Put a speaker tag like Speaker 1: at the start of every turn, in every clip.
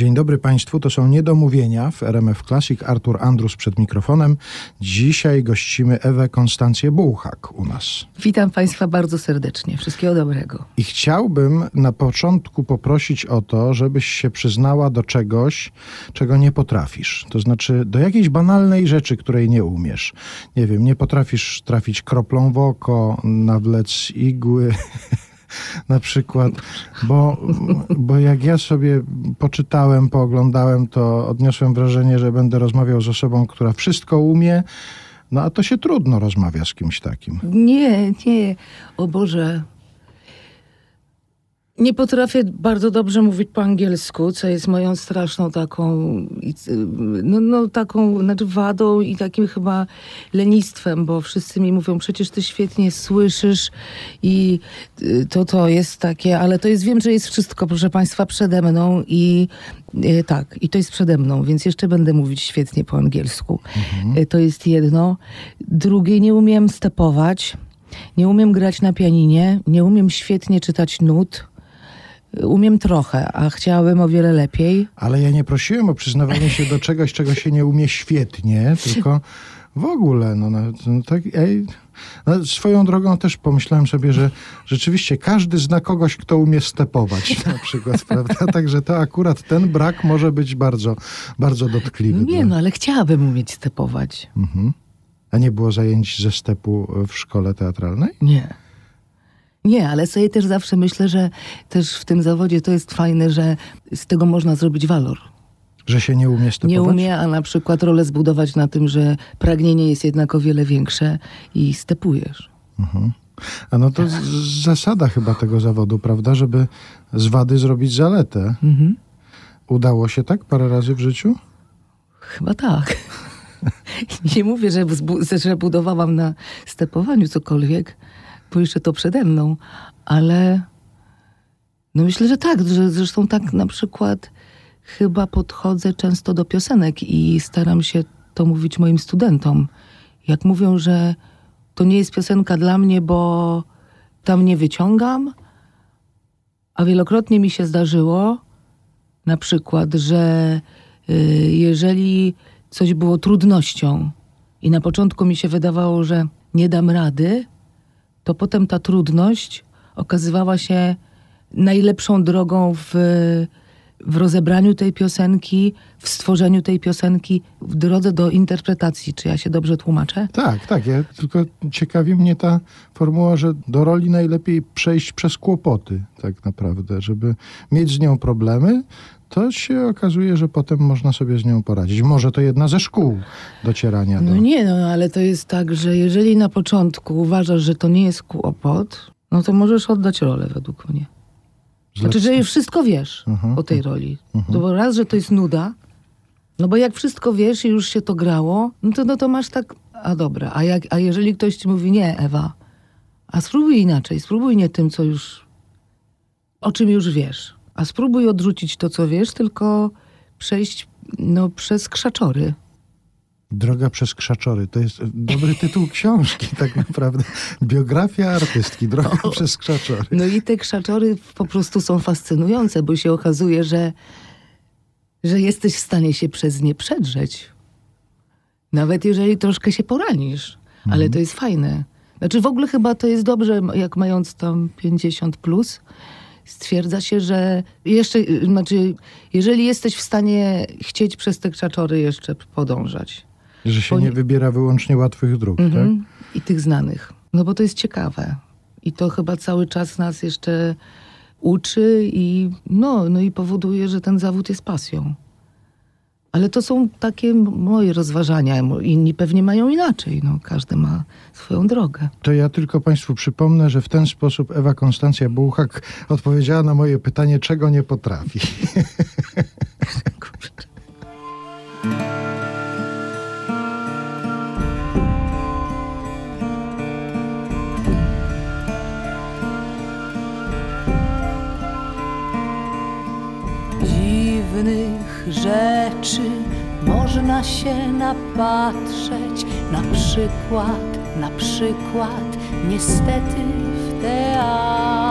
Speaker 1: Dzień dobry Państwu, to są Niedomówienia w RMF Classic. Artur Andrus przed mikrofonem. Dzisiaj gościmy Ewę Konstancję Bułhak u nas.
Speaker 2: Witam Państwa bardzo serdecznie. Wszystkiego dobrego.
Speaker 1: I chciałbym na początku poprosić o to, żebyś się przyznała do czegoś, czego nie potrafisz. To znaczy do jakiejś banalnej rzeczy, której nie umiesz. Nie wiem, nie potrafisz trafić kroplą w oko, nawlec igły na przykład, bo, bo jak ja sobie poczytałem, pooglądałem, to odniosłem wrażenie, że będę rozmawiał z osobą, która wszystko umie, no a to się trudno rozmawia z kimś takim.
Speaker 2: Nie, nie. O Boże. Nie potrafię bardzo dobrze mówić po angielsku, co jest moją straszną taką, no, no taką znaczy wadą i takim chyba lenistwem, bo wszyscy mi mówią, przecież ty świetnie słyszysz i y, to to jest takie, ale to jest, wiem, że jest wszystko, proszę państwa, przede mną i y, tak, i to jest przede mną, więc jeszcze będę mówić świetnie po angielsku. Mhm. To jest jedno. Drugie, nie umiem stepować. Nie umiem grać na pianinie, nie umiem świetnie czytać nut. Umiem trochę, a chciałabym o wiele lepiej.
Speaker 1: Ale ja nie prosiłem o przyznawanie się do czegoś, czego się nie umie świetnie, tylko w ogóle, no, no, no tak, ej, no, swoją drogą też pomyślałem sobie, że rzeczywiście każdy zna kogoś, kto umie stepować na przykład, prawda? Także to akurat ten brak może być bardzo, bardzo dotkliwy.
Speaker 2: Nie, no ale chciałabym umieć stepować. Mhm.
Speaker 1: A nie było zajęć ze stepu w szkole teatralnej?
Speaker 2: Nie. Nie, ale sobie też zawsze myślę, że też w tym zawodzie to jest fajne, że z tego można zrobić walor.
Speaker 1: Że się nie umie stepować?
Speaker 2: Nie umie, a na przykład rolę zbudować na tym, że pragnienie jest jednak o wiele większe i stepujesz. Mhm.
Speaker 1: A no to zasada chyba tego zawodu, prawda? Żeby z wady zrobić zaletę. Mhm. Udało się tak parę razy w życiu?
Speaker 2: Chyba tak. nie mówię, że, że budowałam na stepowaniu cokolwiek, bo jeszcze to przede mną, ale no myślę, że tak, że zresztą tak na przykład chyba podchodzę często do piosenek i staram się to mówić moim studentom. Jak mówią, że to nie jest piosenka dla mnie, bo tam nie wyciągam, a wielokrotnie mi się zdarzyło, na przykład, że y, jeżeli coś było trudnością i na początku mi się wydawało, że nie dam rady, to potem ta trudność okazywała się najlepszą drogą w, w rozebraniu tej piosenki, w stworzeniu tej piosenki, w drodze do interpretacji. Czy ja się dobrze tłumaczę?
Speaker 1: Tak, tak. Ja, tylko ciekawi mnie ta formuła, że do roli najlepiej przejść przez kłopoty, tak naprawdę, żeby mieć z nią problemy, to się okazuje, że potem można sobie z nią poradzić. Może to jedna ze szkół docierania
Speaker 2: no
Speaker 1: do...
Speaker 2: No nie, no ale to jest tak, że jeżeli na początku uważasz, że to nie jest kłopot, no to możesz oddać rolę według mnie. Znaczy, że wszystko wiesz uh -huh. o tej roli. Uh -huh. To bo raz, że to jest nuda, no bo jak wszystko wiesz i już się to grało, no to, no to masz tak, a dobra, a, jak, a jeżeli ktoś ci mówi, nie Ewa, a spróbuj inaczej, spróbuj nie tym, co już, o czym już wiesz a spróbuj odrzucić to, co wiesz, tylko przejść no, przez krzaczory.
Speaker 1: Droga przez krzaczory. To jest dobry tytuł książki, tak naprawdę. Biografia artystki. Droga o, przez krzaczory.
Speaker 2: No i te krzaczory po prostu są fascynujące, bo się okazuje, że, że jesteś w stanie się przez nie przedrzeć. Nawet jeżeli troszkę się poranisz. Mhm. Ale to jest fajne. Znaczy w ogóle chyba to jest dobrze, jak mając tam 50 plus, stwierdza się, że jeszcze, znaczy, jeżeli jesteś w stanie chcieć przez te krzaczory jeszcze podążać.
Speaker 1: Że się nie wybiera wyłącznie łatwych dróg, mhm. tak?
Speaker 2: I tych znanych. No bo to jest ciekawe. I to chyba cały czas nas jeszcze uczy i, no, no i powoduje, że ten zawód jest pasją. Ale to są takie moje rozważania. Inni pewnie mają inaczej. No, każdy ma swoją drogę.
Speaker 1: To ja tylko Państwu przypomnę, że w ten sposób Ewa Konstancja Bułhak odpowiedziała na moje pytanie, czego nie potrafi.
Speaker 3: Dziwnych rzeczy można się napatrzeć, na przykład, na przykład, niestety w teatrze.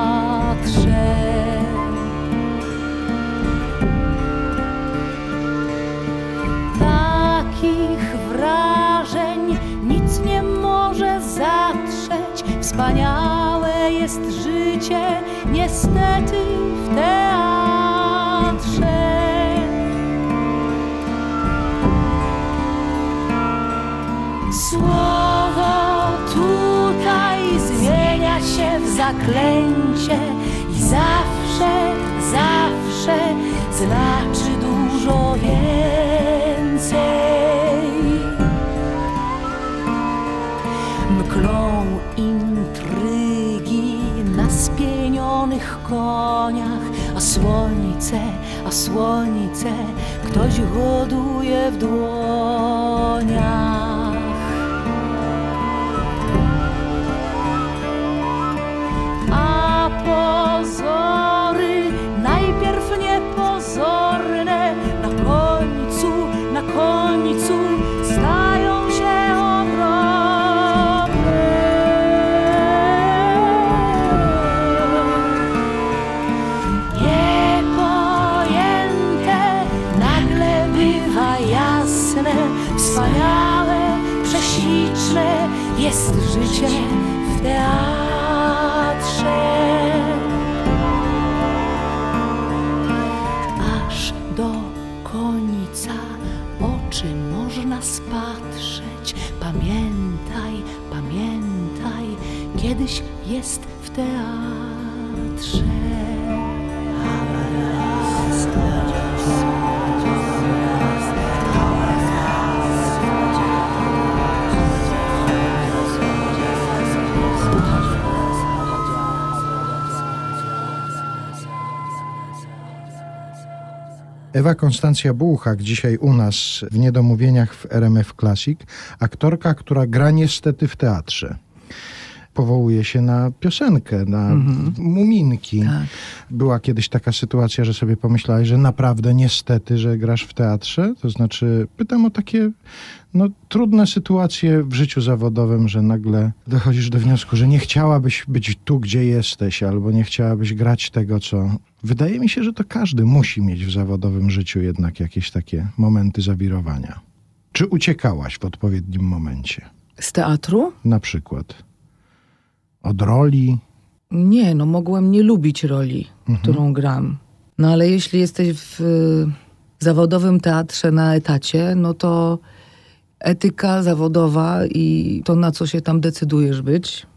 Speaker 3: Takich wrażeń nic nie może zatrzeć, wspaniałe jest życie, niestety w teatrze. Słowo tutaj zmienia się w zaklęcie i zawsze, zawsze znaczy dużo więcej. Mklą intrygi na spienionych koniach, a słońce, a słońce ktoś hoduje w dłoniach.
Speaker 1: Ewa Konstancja Bułchak dzisiaj u nas w Niedomówieniach w RMF Classic. Aktorka, która gra niestety w teatrze. Powołuje się na piosenkę, na muminki.
Speaker 2: Tak.
Speaker 1: Była kiedyś taka sytuacja, że sobie pomyślałaś, że naprawdę niestety, że grasz w teatrze? To znaczy, pytam o takie no, trudne sytuacje w życiu zawodowym, że nagle dochodzisz do wniosku, że nie chciałabyś być tu, gdzie jesteś, albo nie chciałabyś grać tego, co... Wydaje mi się, że to każdy musi mieć w zawodowym życiu jednak jakieś takie momenty zawirowania. Czy uciekałaś w odpowiednim momencie?
Speaker 2: Z teatru?
Speaker 1: Na przykład od roli,
Speaker 2: Nie, no mogłam nie lubić roli, którą gram. No ale jeśli jesteś w y, zawodowym teatrze na etacie, no to etyka zawodowa i to, na co się tam decydujesz być,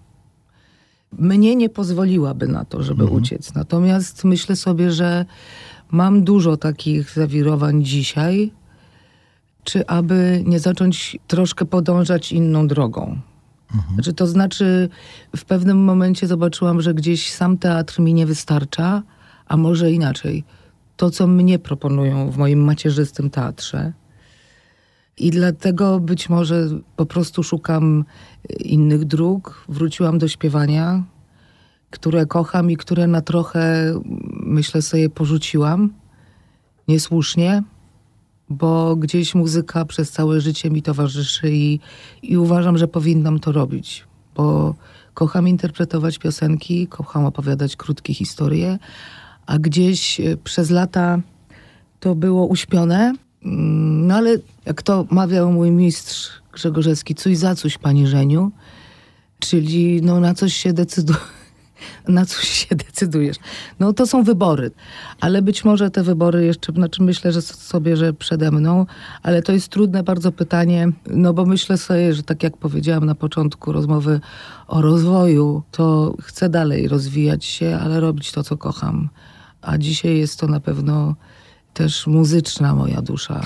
Speaker 2: mnie nie pozwoliłaby na to, żeby uciec. Natomiast myślę sobie, że mam dużo takich zawirowań dzisiaj, czy aby nie zacząć troszkę podążać inną drogą. Znaczy, to znaczy, w pewnym momencie zobaczyłam, że gdzieś sam teatr mi nie wystarcza, a może inaczej. To, co mnie proponują w moim macierzystym teatrze. I dlatego być może po prostu szukam innych dróg. Wróciłam do śpiewania, które kocham i które na trochę, myślę sobie, porzuciłam. Niesłusznie, bo gdzieś muzyka przez całe życie mi towarzyszy i, i uważam, że powinnam to robić, bo kocham interpretować piosenki, kocham opowiadać krótkie historie, a gdzieś e, przez lata to było uśpione. Mm, No ale jak to mawiał mój mistrz Grzegorzewski, coś za coś, pani Żeniu, czyli no na coś się decyduje. Na coś się decydujesz. No to są wybory, ale być może te wybory jeszcze, znaczy myślę, że sobie, że przede mną, ale to jest trudne bardzo pytanie, no bo myślę sobie, że tak jak powiedziałam na początku rozmowy o rozwoju, to chcę dalej rozwijać się, ale robić to, co kocham. A dzisiaj jest to na pewno też muzyczna moja dusza.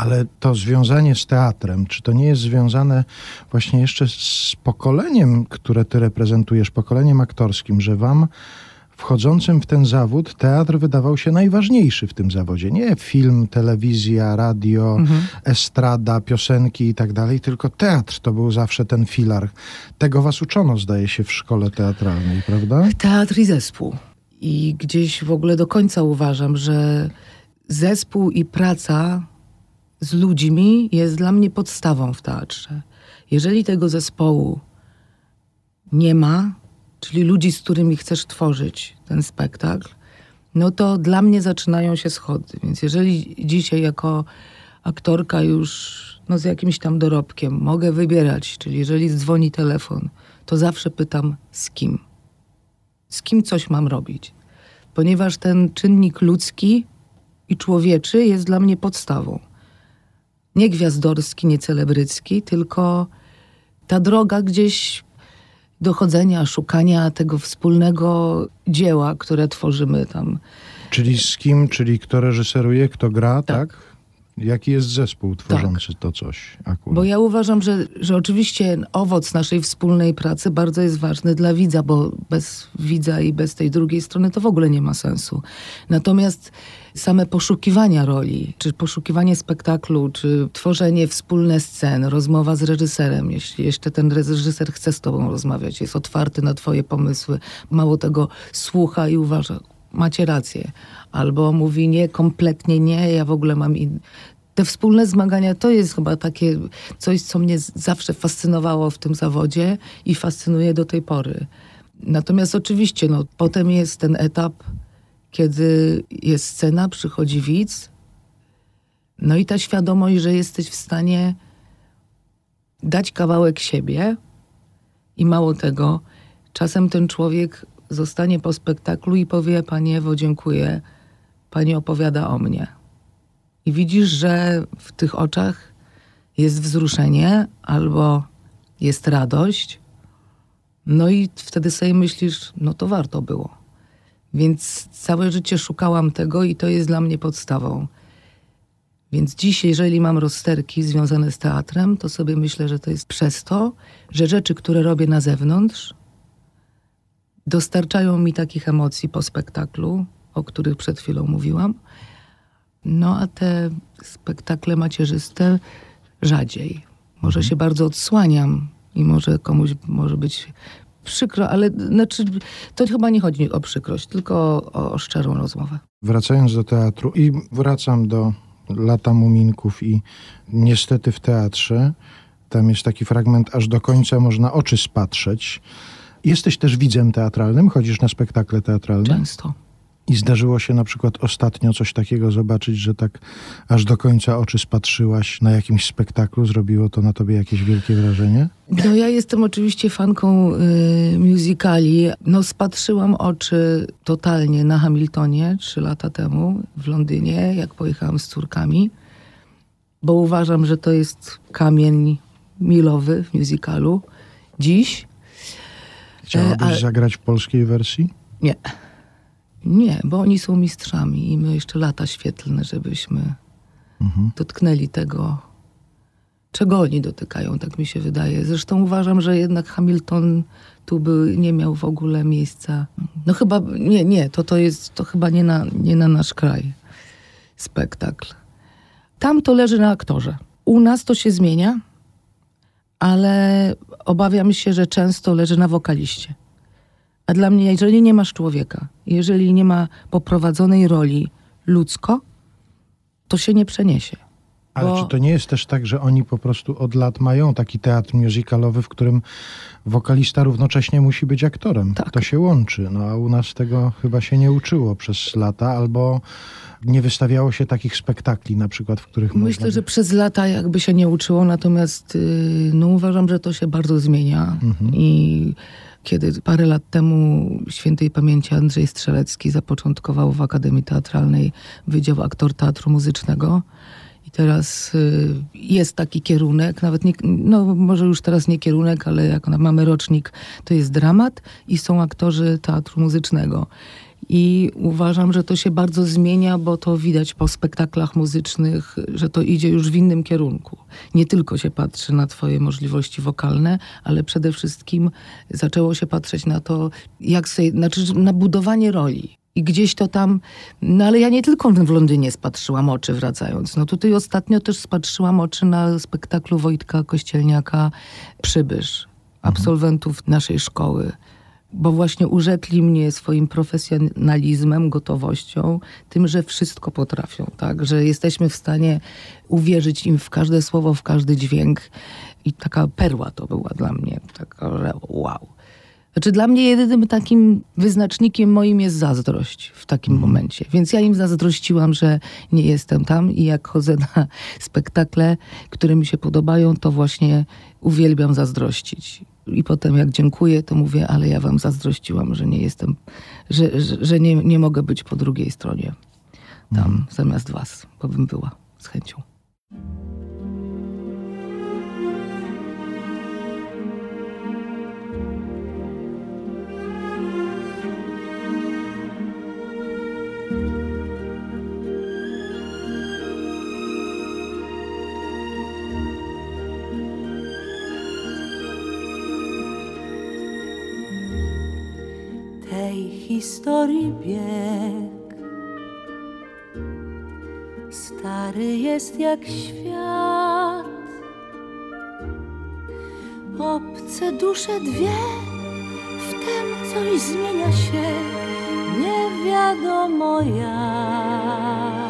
Speaker 1: Ale to związanie z teatrem, czy to nie jest związane właśnie jeszcze z pokoleniem, które ty reprezentujesz, pokoleniem aktorskim, że wam wchodzącym w ten zawód teatr wydawał się najważniejszy w tym zawodzie? Nie film, telewizja, radio, estrada, piosenki i tak dalej, tylko teatr to był zawsze ten filar. Tego was uczono, zdaje się, w szkole teatralnej, prawda?
Speaker 2: Teatr i zespół. I gdzieś w ogóle do końca uważam, że zespół i praca z ludźmi jest dla mnie podstawą w teatrze. Jeżeli tego zespołu nie ma, czyli ludzi, z którymi chcesz tworzyć ten spektakl, no to dla mnie zaczynają się schody. Więc jeżeli dzisiaj jako aktorka już no z jakimś tam dorobkiem, mogę wybierać, czyli jeżeli dzwoni telefon, to zawsze pytam z kim. Z kim coś mam robić. Ponieważ ten czynnik ludzki i człowieczy jest dla mnie podstawą. Nie gwiazdorski, nie celebrycki, tylko ta droga gdzieś dochodzenia, szukania tego wspólnego dzieła, które tworzymy tam.
Speaker 1: Czyli z kim, czyli kto reżyseruje, kto gra, tak? Jaki jest zespół tworzący to coś akurat?
Speaker 2: Bo ja uważam, że, że oczywiście owoc naszej wspólnej pracy bardzo jest ważny dla widza, bo bez widza i bez tej drugiej strony to w ogóle nie ma sensu. Natomiast same poszukiwania roli, czy poszukiwanie spektaklu, czy tworzenie wspólne scen, rozmowa z reżyserem, jeśli jeszcze ten reżyser chce z tobą rozmawiać, jest otwarty na twoje pomysły, mało tego słucha i uważa, macie rację. Albo mówi nie, kompletnie nie, ja w ogóle mam in... Te wspólne zmagania to jest chyba takie coś, co mnie zawsze fascynowało w tym zawodzie i fascynuje do tej pory. Natomiast oczywiście, no, potem jest ten etap, kiedy jest scena, przychodzi widz, no i ta świadomość, że jesteś w stanie dać kawałek siebie i mało tego, czasem ten człowiek zostanie po spektaklu i powie: Pani Ewo, dziękuję, pani opowiada o mnie. I widzisz, że w tych oczach jest wzruszenie albo jest radość. No i wtedy sobie myślisz: No to warto było. Więc całe życie szukałam tego i to jest dla mnie podstawą. Więc dziś, jeżeli mam rozterki związane z teatrem, to sobie myślę, że to jest przez to, że rzeczy, które robię na zewnątrz, dostarczają mi takich emocji po spektaklu, o których przed chwilą mówiłam. No a te spektakle macierzyste rzadziej. Może się bardzo odsłaniam i może komuś może być przykro, ale znaczy, to chyba nie chodzi o przykrość, tylko o, o szczerą rozmowę.
Speaker 1: Wracając do teatru i wracam do lata muminków i niestety w teatrze, tam jest taki fragment, aż do końca można oczy spatrzeć. Jesteś też widzem teatralnym, chodzisz na spektakle teatralne
Speaker 2: Często.
Speaker 1: I zdarzyło się na przykład ostatnio coś takiego zobaczyć, że tak aż do końca oczy spatrzyłaś na jakimś spektaklu, zrobiło to na tobie jakieś wielkie wrażenie?
Speaker 2: No ja jestem oczywiście fanką y, musicali. No spatrzyłam oczy totalnie na Hamiltonie trzy lata temu w Londynie, jak pojechałam z córkami, bo uważam, że to jest kamień milowy w musicalu. Dziś
Speaker 1: Chciałabyś
Speaker 2: E, ale-
Speaker 1: zagrać w polskiej wersji?
Speaker 2: nie. Nie, bo oni są mistrzami i my jeszcze lata świetlne, żebyśmy dotknęli tego, czego oni dotykają, tak mi się wydaje. Zresztą uważam, że jednak Hamilton tu by nie miał w ogóle miejsca. No chyba, nie, nie, to, to jest, to chyba nie na, nie na nasz kraj spektakl. Tam to leży na aktorze. U nas to się zmienia, ale obawiam się, że często leży na wokaliście. A dla mnie, jeżeli nie masz człowieka, jeżeli nie ma poprowadzonej roli ludzko, to się nie przeniesie.
Speaker 1: Ale
Speaker 2: Bo-
Speaker 1: czy to nie jest też tak, że oni po prostu od lat mają taki teatr musicalowy, w którym wokalista równocześnie musi być aktorem?
Speaker 2: Tak.
Speaker 1: To się łączy. No a u nas tego chyba się nie uczyło przez lata, albo nie wystawiało się takich spektakli na przykład, w których
Speaker 2: Myślę,
Speaker 1: można...
Speaker 2: że przez lata jakby się nie uczyło, natomiast yy, no uważam, że to się bardzo zmienia. I kiedy parę lat temu świętej pamięci Andrzej Strzelecki zapoczątkował w Akademii Teatralnej Wydział Aktor Teatru Muzycznego. I teraz y, jest taki kierunek, nawet nie, no może już teraz nie kierunek, ale jak mamy rocznik, to jest dramat i są aktorzy teatru muzycznego. I uważam, że to się bardzo zmienia, bo to widać po spektaklach muzycznych, że to idzie już w innym kierunku. Nie tylko się patrzy na Twoje możliwości wokalne, ale przede wszystkim zaczęło się patrzeć na to, jak sobie, znaczy na budowanie roli. I gdzieś to tam, no ale ja nie tylko w Londynie spatrzyłam oczy wracając. No tutaj ostatnio też spatrzyłam oczy na spektaklu Wojtka Kościelniaka Przybysz, absolwentów naszej szkoły bo właśnie urzekli mnie swoim profesjonalizmem, gotowością, tym, że wszystko potrafią, tak? Że jesteśmy w stanie uwierzyć im w każde słowo, w każdy dźwięk. I taka perła to była dla mnie, taka, że wow. Znaczy dla mnie jedynym takim wyznacznikiem moim jest zazdrość w takim momencie. Więc ja im zazdrościłam, że nie jestem tam i jak chodzę na spektakle, które mi się podobają, to właśnie uwielbiam zazdrościć. I potem jak dziękuję, to mówię, ale ja wam zazdrościłam, że nie jestem, że, że, że nie, nie mogę być po drugiej stronie tam zamiast was, bo bym była z chęcią.
Speaker 3: Historii bieg. Stary jest jak świat. Obce dusze dwie, wtem coś zmienia się, nie wiadomo jak.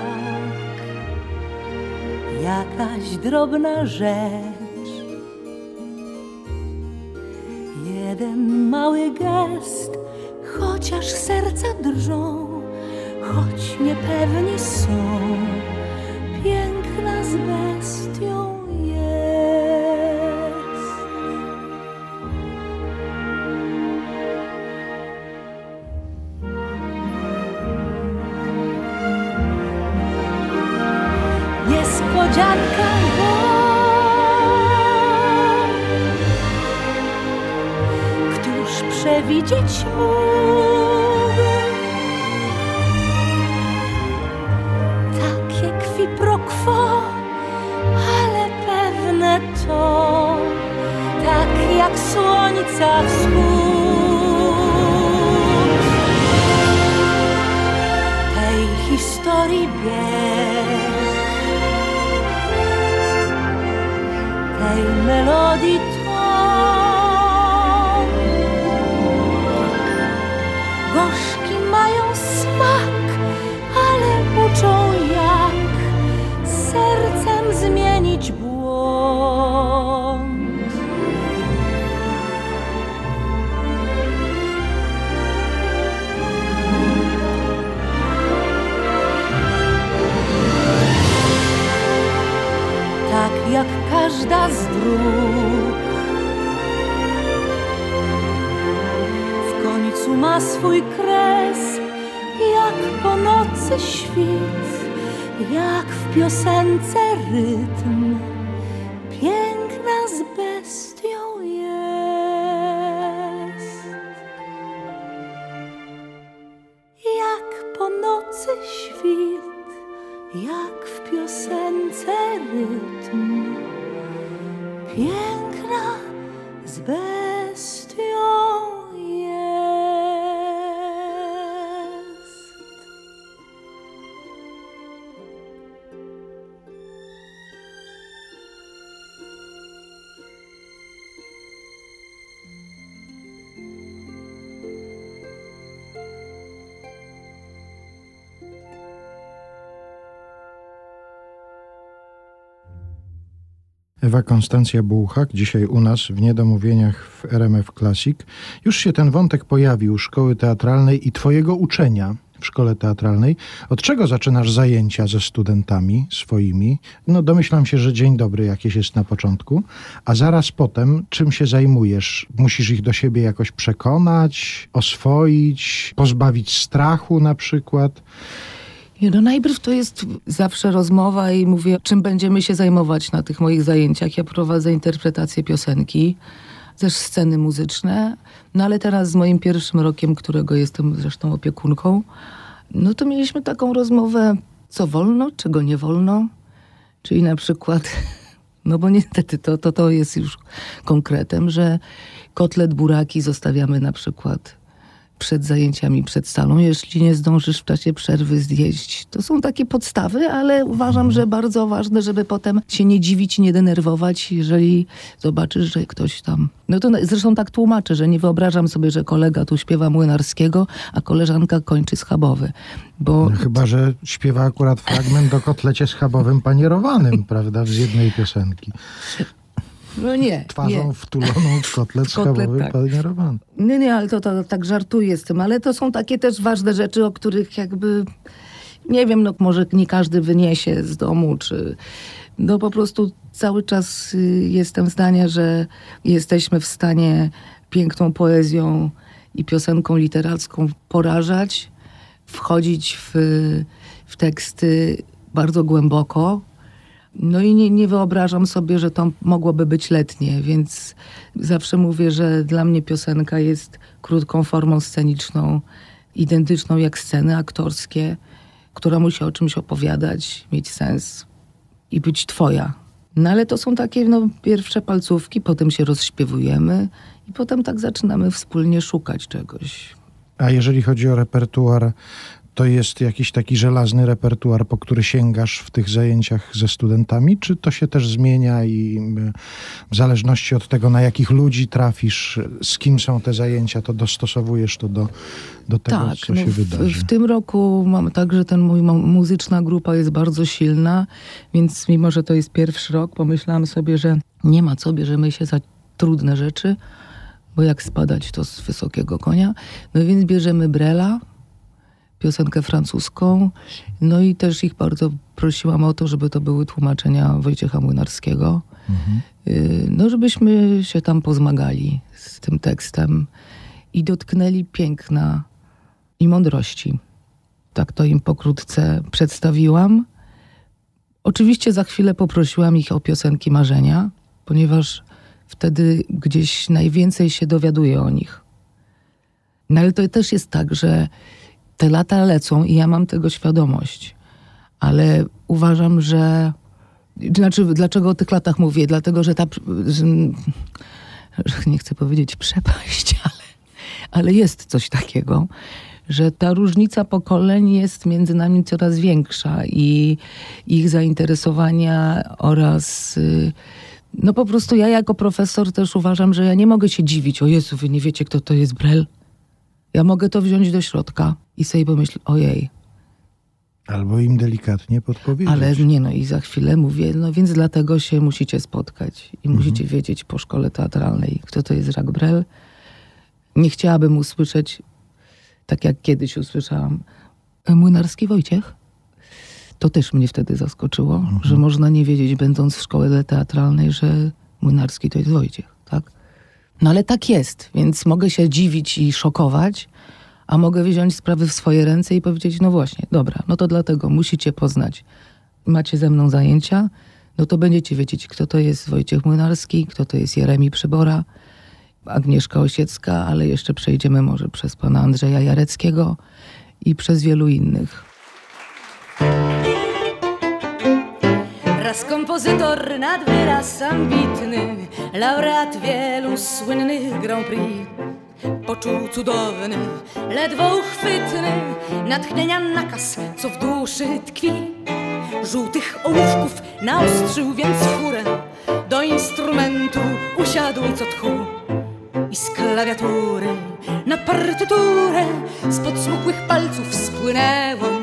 Speaker 3: Jakaś drobna rzecz, jeden mały gest, chociaż serca drżą, choć niepewni są, piękna z bestią jest. Niespodzianka, Któż przewidzieć mógł nocy świt, jak w piosence rytm,
Speaker 1: Ewa Konstancja Bułchak, dzisiaj u nas w Niedomówieniach w RMF Classic. Już się ten wątek pojawił szkoły teatralnej i twojego uczenia w szkole teatralnej. Od czego zaczynasz zajęcia ze studentami swoimi? No domyślam się, że dzień dobry jakieś jest na początku, a zaraz potem czym się zajmujesz? Musisz ich do siebie jakoś przekonać, oswoić, pozbawić strachu na przykład?
Speaker 2: Nie, no najpierw to jest zawsze rozmowa i mówię, czym będziemy się zajmować na tych moich zajęciach. Ja prowadzę interpretację piosenki, też sceny muzyczne, no ale teraz z moim pierwszym rokiem, którego jestem zresztą opiekunką, no to mieliśmy taką rozmowę, co wolno, czego nie wolno. Czyli na przykład, no bo niestety to, to, to jest już konkretem, że kotlet buraki zostawiamy na przykład przed zajęciami, przed salą, jeśli nie zdążysz w czasie przerwy zjeść. To są takie podstawy, ale uważam, że bardzo ważne, żeby potem się nie dziwić, nie denerwować, jeżeli zobaczysz, że ktoś tam... No to zresztą tak tłumaczę, że nie wyobrażam sobie, że kolega tu śpiewa młynarskiego, a koleżanka kończy schabowy. Bo
Speaker 1: No, chyba, że śpiewa akurat fragment do kotlecie schabowym panierowanym, prawda, z jednej piosenki.
Speaker 2: No nie,
Speaker 1: Twarzą
Speaker 2: nie.
Speaker 1: wtuloną w kotlet schabowy
Speaker 2: tak.
Speaker 1: panierowane.
Speaker 2: Nie, nie, ale to, to tak żartuję z tym, ale to są takie też ważne rzeczy, o których jakby, nie wiem, no może nie każdy wyniesie z domu, czy no po prostu cały czas y, jestem zdania, że jesteśmy w stanie piękną poezją i piosenką literacką porażać, wchodzić w, w teksty bardzo głęboko, no i nie, nie wyobrażam sobie, że to mogłoby być letnie, więc zawsze mówię, że dla mnie piosenka jest krótką formą sceniczną, identyczną jak sceny aktorskie, która musi o czymś opowiadać, mieć sens i być twoja. No ale to są takie no, pierwsze palcówki, potem się rozśpiewujemy i potem tak zaczynamy wspólnie szukać czegoś.
Speaker 1: A jeżeli chodzi o repertuar, to jest jakiś taki żelazny repertuar, po który sięgasz w tych zajęciach ze studentami, czy to się też zmienia i w zależności od tego, na jakich ludzi trafisz, z kim są te zajęcia, to dostosowujesz to do, do tego,
Speaker 2: tak,
Speaker 1: co
Speaker 2: no
Speaker 1: się
Speaker 2: w,
Speaker 1: wydarzy?
Speaker 2: w tym roku mam tak, że ten mój mu- muzyczna grupa jest bardzo silna, więc mimo, że to jest pierwszy rok, pomyślałam sobie, że nie ma co, bierzemy się za trudne rzeczy, bo jak spadać to z wysokiego konia. No więc bierzemy Brela, piosenkę francuską, no i też ich bardzo prosiłam o to, żeby to były tłumaczenia Wojciecha Młynarskiego. Y, No, żebyśmy się tam pozmagali z tym tekstem i dotknęli piękna i mądrości. Tak to im pokrótce przedstawiłam. Oczywiście za chwilę poprosiłam ich o piosenki marzenia, ponieważ wtedy gdzieś najwięcej się dowiaduję o nich. No ale to też jest tak, że te lata lecą i ja mam tego świadomość, ale uważam, że. Znaczy, dlaczego o tych latach mówię? Dlatego, że ta. Nie chcę powiedzieć przepaść, ale, ale jest coś takiego, że ta różnica pokoleń jest między nami coraz większa i ich zainteresowania oraz. y, No po prostu ja jako profesor też uważam, że ja nie mogę się dziwić. O Jezu, wy nie wiecie, kto to jest Brel? Ja mogę to wziąć do środka i sobie pomyśleć, ojej,
Speaker 1: Albo im delikatnie podpowiedzieć.
Speaker 2: ale nie no i za chwilę mówię, no więc dlatego się musicie spotkać i musicie wiedzieć po szkole teatralnej, kto to jest Brel. Nie chciałabym usłyszeć, tak jak kiedyś usłyszałam, "E, Młynarski Wojciech. To też mnie wtedy zaskoczyło, że można nie wiedzieć, będąc w szkole teatralnej, że Młynarski to jest Wojciech, tak? No ale tak jest, więc mogę się dziwić i szokować, a mogę wziąć sprawy w swoje ręce i powiedzieć, no właśnie, dobra, no to dlatego musicie poznać. Macie ze mną zajęcia, no to będziecie wiedzieć, kto to jest Wojciech Młynarski, kto to jest Jeremi Przybora, Agnieszka Osiecka, ale jeszcze przejdziemy może przez pana Andrzeja Jareckiego i przez wielu innych.
Speaker 3: Raz kompozytor nad wyraz ambitny, laureat wielu słynnych Grand Prix. Poczuł cudowny, ledwo uchwytny, natchnienia nakaz, co w duszy tkwi. Żółtych ołówków naostrzył więc furę, do instrumentu usiadł co tchu. I z klawiatury na partyturę spod smukłych palców spłynęło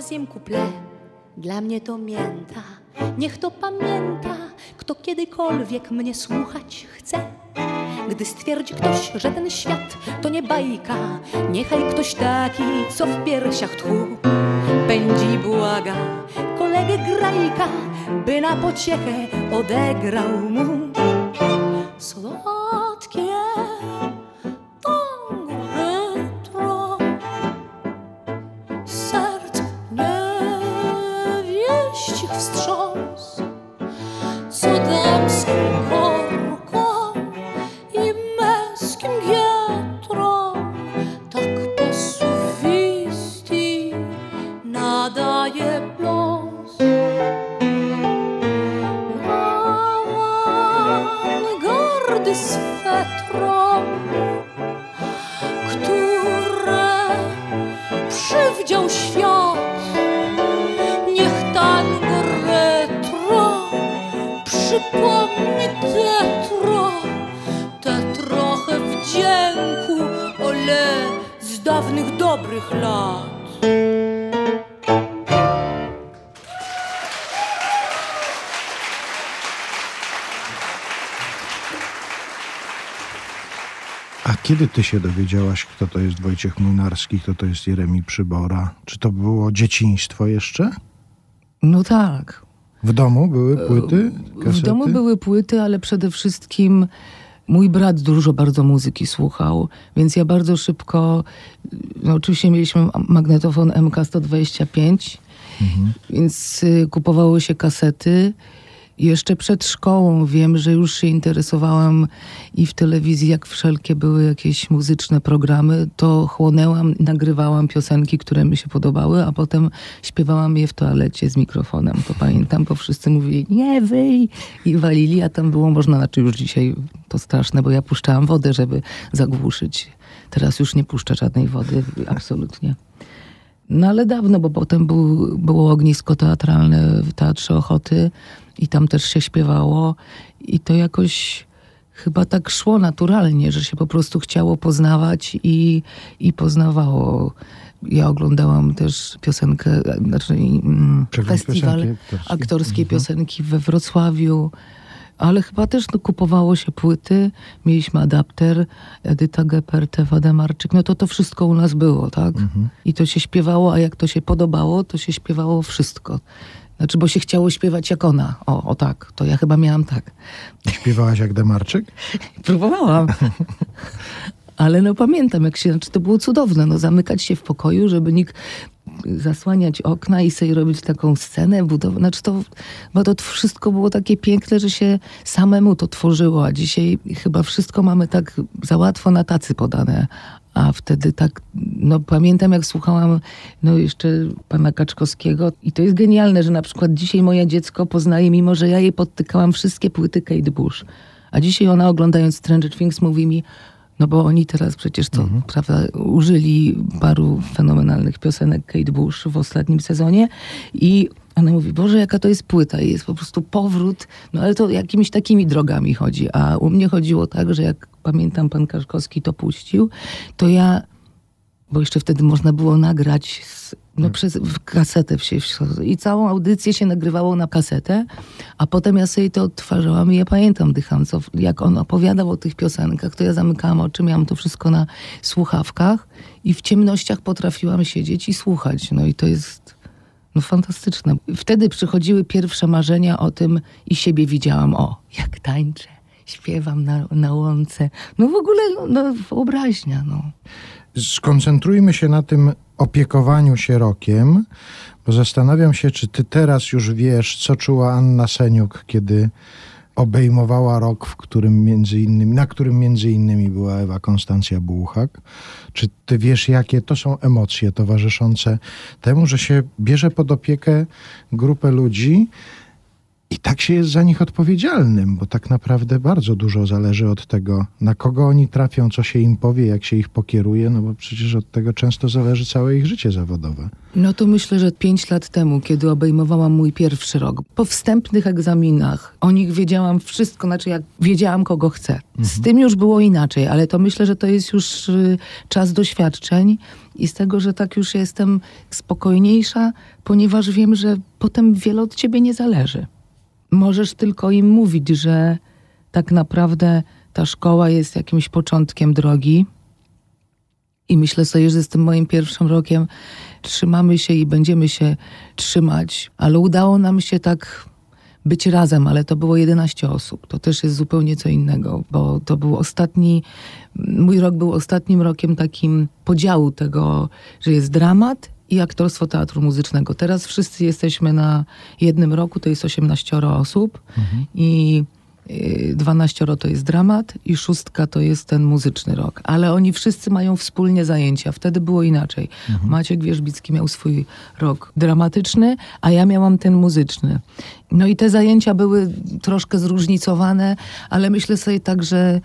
Speaker 3: troisième couplet Dla mnie to mięta, niech to pamięta Kto kiedykolwiek mnie słuchać chce. Gdy stwierdzi ktoś, że ten świat to nie bajka Niechaj ktoś taki, co w piersiach tchu. Pędzi i błaga kolegę grajka By na pociechę odegrał mu. Słodkie przypomni tetro, te trochę wdzięku, ole z dawnych dobrych lat.
Speaker 1: A kiedy ty się dowiedziałaś, kto to jest Wojciech Młynarski, kto to jest Jeremi Przybora? Czy to było dzieciństwo jeszcze?
Speaker 2: No tak.
Speaker 1: W domu były płyty, kasety?
Speaker 2: W domu były płyty, ale przede wszystkim mój brat dużo bardzo muzyki słuchał, więc ja bardzo szybko, no oczywiście mieliśmy magnetofon MK125, więc y, kupowały się kasety. Jeszcze przed szkołą wiem, że już się interesowałam i w telewizji, jak wszelkie były jakieś muzyczne programy, to chłonęłam, nagrywałam piosenki, które mi się podobały, a potem śpiewałam je w toalecie z mikrofonem. To pamiętam, bo wszyscy mówili, nie wyj! I walili, a tam było można, znaczy już dzisiaj to straszne, bo ja puszczałam wodę, żeby zagłuszyć. Teraz już nie puszczę żadnej wody, absolutnie. No ale dawno, bo potem był, było ognisko teatralne w Teatrze Ochoty i tam też się śpiewało i to jakoś chyba tak szło naturalnie, że się po prostu chciało poznawać i, i poznawało. Ja oglądałam też piosenkę, znaczy mm, festiwal
Speaker 1: piosenki aktorskiej.
Speaker 2: aktorskiej piosenki we Wrocławiu. Ale chyba też no, kupowało się płyty, mieliśmy adapter, Edyta Geppert, Ewa Demarczyk, no to to wszystko u nas było, tak? I to się śpiewało, a jak to się podobało, to się śpiewało wszystko. Znaczy, bo się chciało śpiewać jak ona. O, o tak, to ja chyba miałam tak.
Speaker 1: Śpiewałaś jak Demarczyk?
Speaker 2: Próbowałam. Ale no pamiętam, jak się, znaczy to było cudowne, no zamykać się w pokoju, żeby nikt zasłaniać okna i sobie robić taką scenę, budować. Znaczy to, bo to wszystko było takie piękne, że się samemu to tworzyło, a dzisiaj chyba wszystko mamy tak za łatwo na tacy podane. A wtedy tak, no pamiętam jak słuchałam no jeszcze pana Kaczkowskiego i to jest genialne, że na przykład dzisiaj moje dziecko poznaje, mimo że ja jej podtykałam wszystkie płyty Kate Bush. A dzisiaj ona oglądając Stranger Things mówi mi, no bo oni teraz przecież to, prawda, użyli paru fenomenalnych piosenek Kate Bush w ostatnim sezonie i ona mówi, Boże, jaka to jest płyta i jest po prostu powrót, no ale to jakimiś takimi drogami chodzi. A u mnie chodziło tak, że jak pamiętam pan Kaczkowski to puścił, to ja bo jeszcze wtedy można było nagrać z, no, przez w kasetę w w- i całą audycję się nagrywało na kasetę, a potem ja sobie to odtwarzałam i ja pamiętam Dychancow, jak on opowiadał o tych piosenkach, to ja zamykałam oczy, miałam to wszystko na słuchawkach i w ciemnościach potrafiłam siedzieć i słuchać, no i to jest no fantastyczne. Wtedy przychodziły pierwsze marzenia o tym i siebie widziałam, o, jak tańczę, śpiewam na, na łące, no w ogóle, no, no wyobraźnia, no.
Speaker 1: Skoncentrujmy się na tym opiekowaniu się rokiem, bo zastanawiam się, czy ty teraz już wiesz, co czuła Anna Seniuk, kiedy obejmowała rok, w którym między innymi, na którym między innymi była Ewa Konstancja Bułhak. Czy ty wiesz, jakie to są emocje towarzyszące temu, że się bierze pod opiekę grupę ludzi, i tak się jest za nich odpowiedzialnym, bo tak naprawdę bardzo dużo zależy od tego, na kogo oni trafią, co się im powie, jak się ich pokieruje, no bo przecież od tego często zależy całe ich życie zawodowe.
Speaker 2: No to myślę, że pięć lat temu, kiedy obejmowałam mój pierwszy rok, po wstępnych egzaminach o nich wiedziałam wszystko, znaczy jak wiedziałam, kogo chcę. Z tym już było inaczej, ale to myślę, że to jest już y, czas doświadczeń i z tego, że tak już jestem spokojniejsza, ponieważ wiem, że potem wiele od ciebie nie zależy. Możesz tylko im mówić, że tak naprawdę ta szkoła jest jakimś początkiem drogi, i myślę sobie, że z tym moim pierwszym rokiem trzymamy się i będziemy się trzymać, ale udało nam się tak być razem, ale to było 11 osób. To też jest zupełnie co innego, bo to był ostatni, mój rok był ostatnim rokiem takim podziału tego, że jest dramat i aktorstwo teatru muzycznego. Teraz wszyscy jesteśmy na jednym roku, to jest 18 osób i y, 12 to jest dramat i szóstka to jest ten muzyczny rok. Ale oni wszyscy mają wspólnie zajęcia. Wtedy było inaczej. Maciek Wierzbicki miał swój rok dramatyczny, a ja miałam ten muzyczny. No i te zajęcia były troszkę zróżnicowane, ale myślę sobie tak, że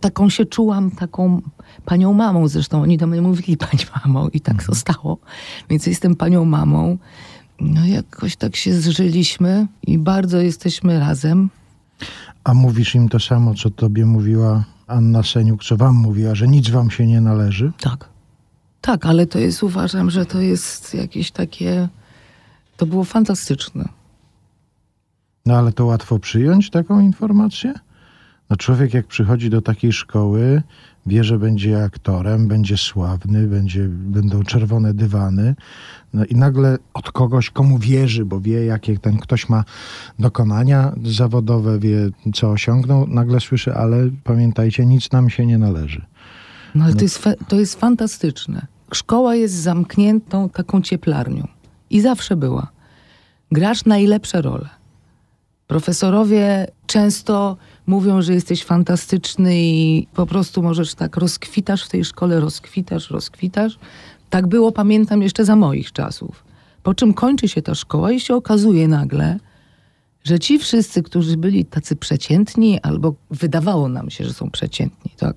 Speaker 2: taką się czułam, taką panią mamą. Zresztą oni do mnie mówili pani mamą i tak zostało. Więc jestem panią mamą. No jakoś tak się zżyliśmy i bardzo jesteśmy razem.
Speaker 1: A mówisz im to samo, co tobie mówiła Anna Seniuk, co wam mówiła, że nic wam się nie należy?
Speaker 2: Tak. Tak, ale to jest, uważam, że to jest jakieś takie. To było fantastyczne.
Speaker 1: No ale to łatwo przyjąć taką informację? No człowiek jak przychodzi do takiej szkoły, wie, że będzie aktorem, będzie sławny, będzie, będą czerwone dywany. No i nagle od kogoś, komu wierzy, bo wie, jakie ten ktoś ma dokonania zawodowe, wie, co osiągnął, nagle słyszy, ale pamiętajcie, nic nam się nie należy.
Speaker 2: No ale to, jest to jest fantastyczne. Szkoła jest zamkniętą taką cieplarnią. I zawsze była. Grasz najlepsze role. Profesorowie często mówią, że jesteś fantastyczny i po prostu możesz tak rozkwitasz w tej szkole, rozkwitasz, rozkwitasz. Tak było, pamiętam, jeszcze za moich czasów. Po czym kończy się ta szkoła i się okazuje nagle, że ci wszyscy, którzy byli tacy przeciętni, albo wydawało nam się, że są przeciętni, tak?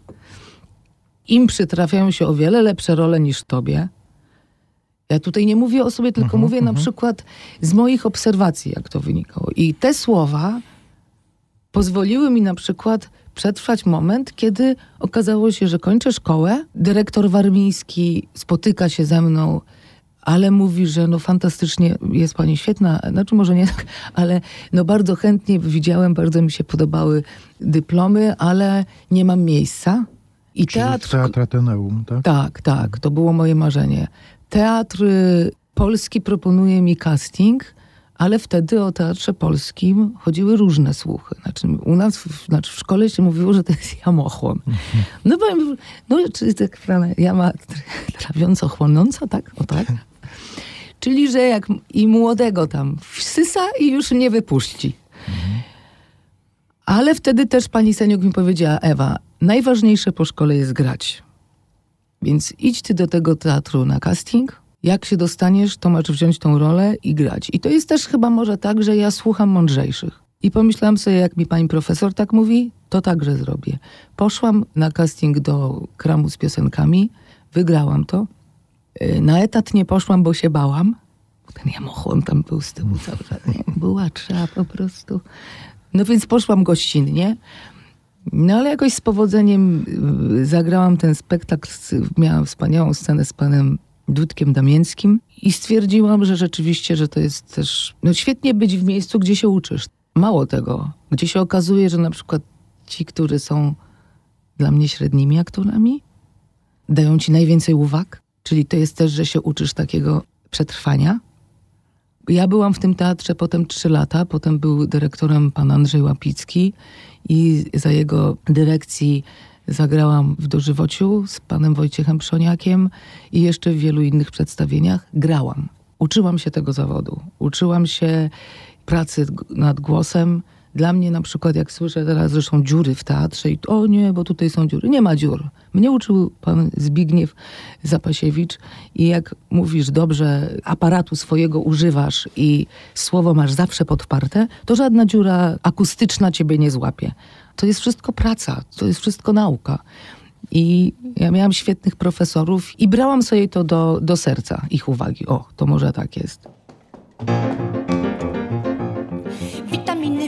Speaker 2: Im przytrafiają się o wiele lepsze role niż tobie. Ja tutaj nie mówię o sobie, tylko mówię na przykład z moich obserwacji, jak to wynikało. I te słowa pozwoliły mi na przykład przetrwać moment, kiedy okazało się, że kończę szkołę. Dyrektor warmiński spotyka się ze mną, ale mówi, że no fantastycznie jest pani świetna. Znaczy może nie tak, ale no bardzo chętnie widziałem, bardzo mi się podobały dyplomy, ale nie mam miejsca. I
Speaker 1: Czyli
Speaker 2: teatr
Speaker 1: Teatr Ateneum, tak?
Speaker 2: tak, tak, to było moje marzenie. Teatr polski proponuje mi casting, ale wtedy o teatrze polskim chodziły różne słuchy. Znaczy, u nas w, znaczy w szkole się mówiło, że to jest jamochłon. No powiem, no czy tak jama trawiąco chłonąca, tak? O tak? Czyli, że jak i młodego tam wsysa i już nie wypuści. Ale wtedy też pani Seniuk mi powiedziała, Ewa, najważniejsze po szkole jest grać. Więc idź ty do tego teatru na casting. Jak się dostaniesz, to masz wziąć tą rolę i grać. I to jest też chyba może tak, że ja słucham mądrzejszych. I pomyślałam sobie, jak mi pani profesor tak mówi, to także zrobię. Poszłam na casting do kramu z piosenkami, wygrałam to. Yy, Na etat nie poszłam, bo się bałam. Ten jamochłon tam był z tyłu cały czas. Była trzeba po prostu. No więc poszłam gościnnie. No ale jakoś z powodzeniem y, zagrałam ten spektakl, miałam wspaniałą scenę z panem Dudkiem Damięckim i stwierdziłam, że rzeczywiście, że to jest też no świetnie być w miejscu, gdzie się uczysz. Mało tego, gdzie się okazuje, że na przykład ci, którzy są dla mnie średnimi aktorami, dają ci najwięcej uwag, czyli to jest też, że się uczysz takiego przetrwania. Ja byłam w tym teatrze potem trzy lata, potem był dyrektorem pan Andrzej Łapicki i za jego dyrekcji zagrałam w Dożywociu z panem Wojciechem Przoniakiem i jeszcze w wielu innych przedstawieniach grałam. Uczyłam się tego zawodu. Uczyłam się pracy nad głosem. Dla mnie na przykład, jak słyszę teraz, że są dziury w teatrze i o nie, bo tutaj są dziury. Nie ma dziur. Mnie uczył pan Zbigniew Zapasiewicz i jak mówisz dobrze, aparatu swojego używasz i słowo masz zawsze podparte, to żadna dziura akustyczna ciebie nie złapie. To jest wszystko praca, to jest wszystko nauka. I ja miałam świetnych profesorów i brałam sobie to do, do serca, ich uwagi. O, to może tak jest.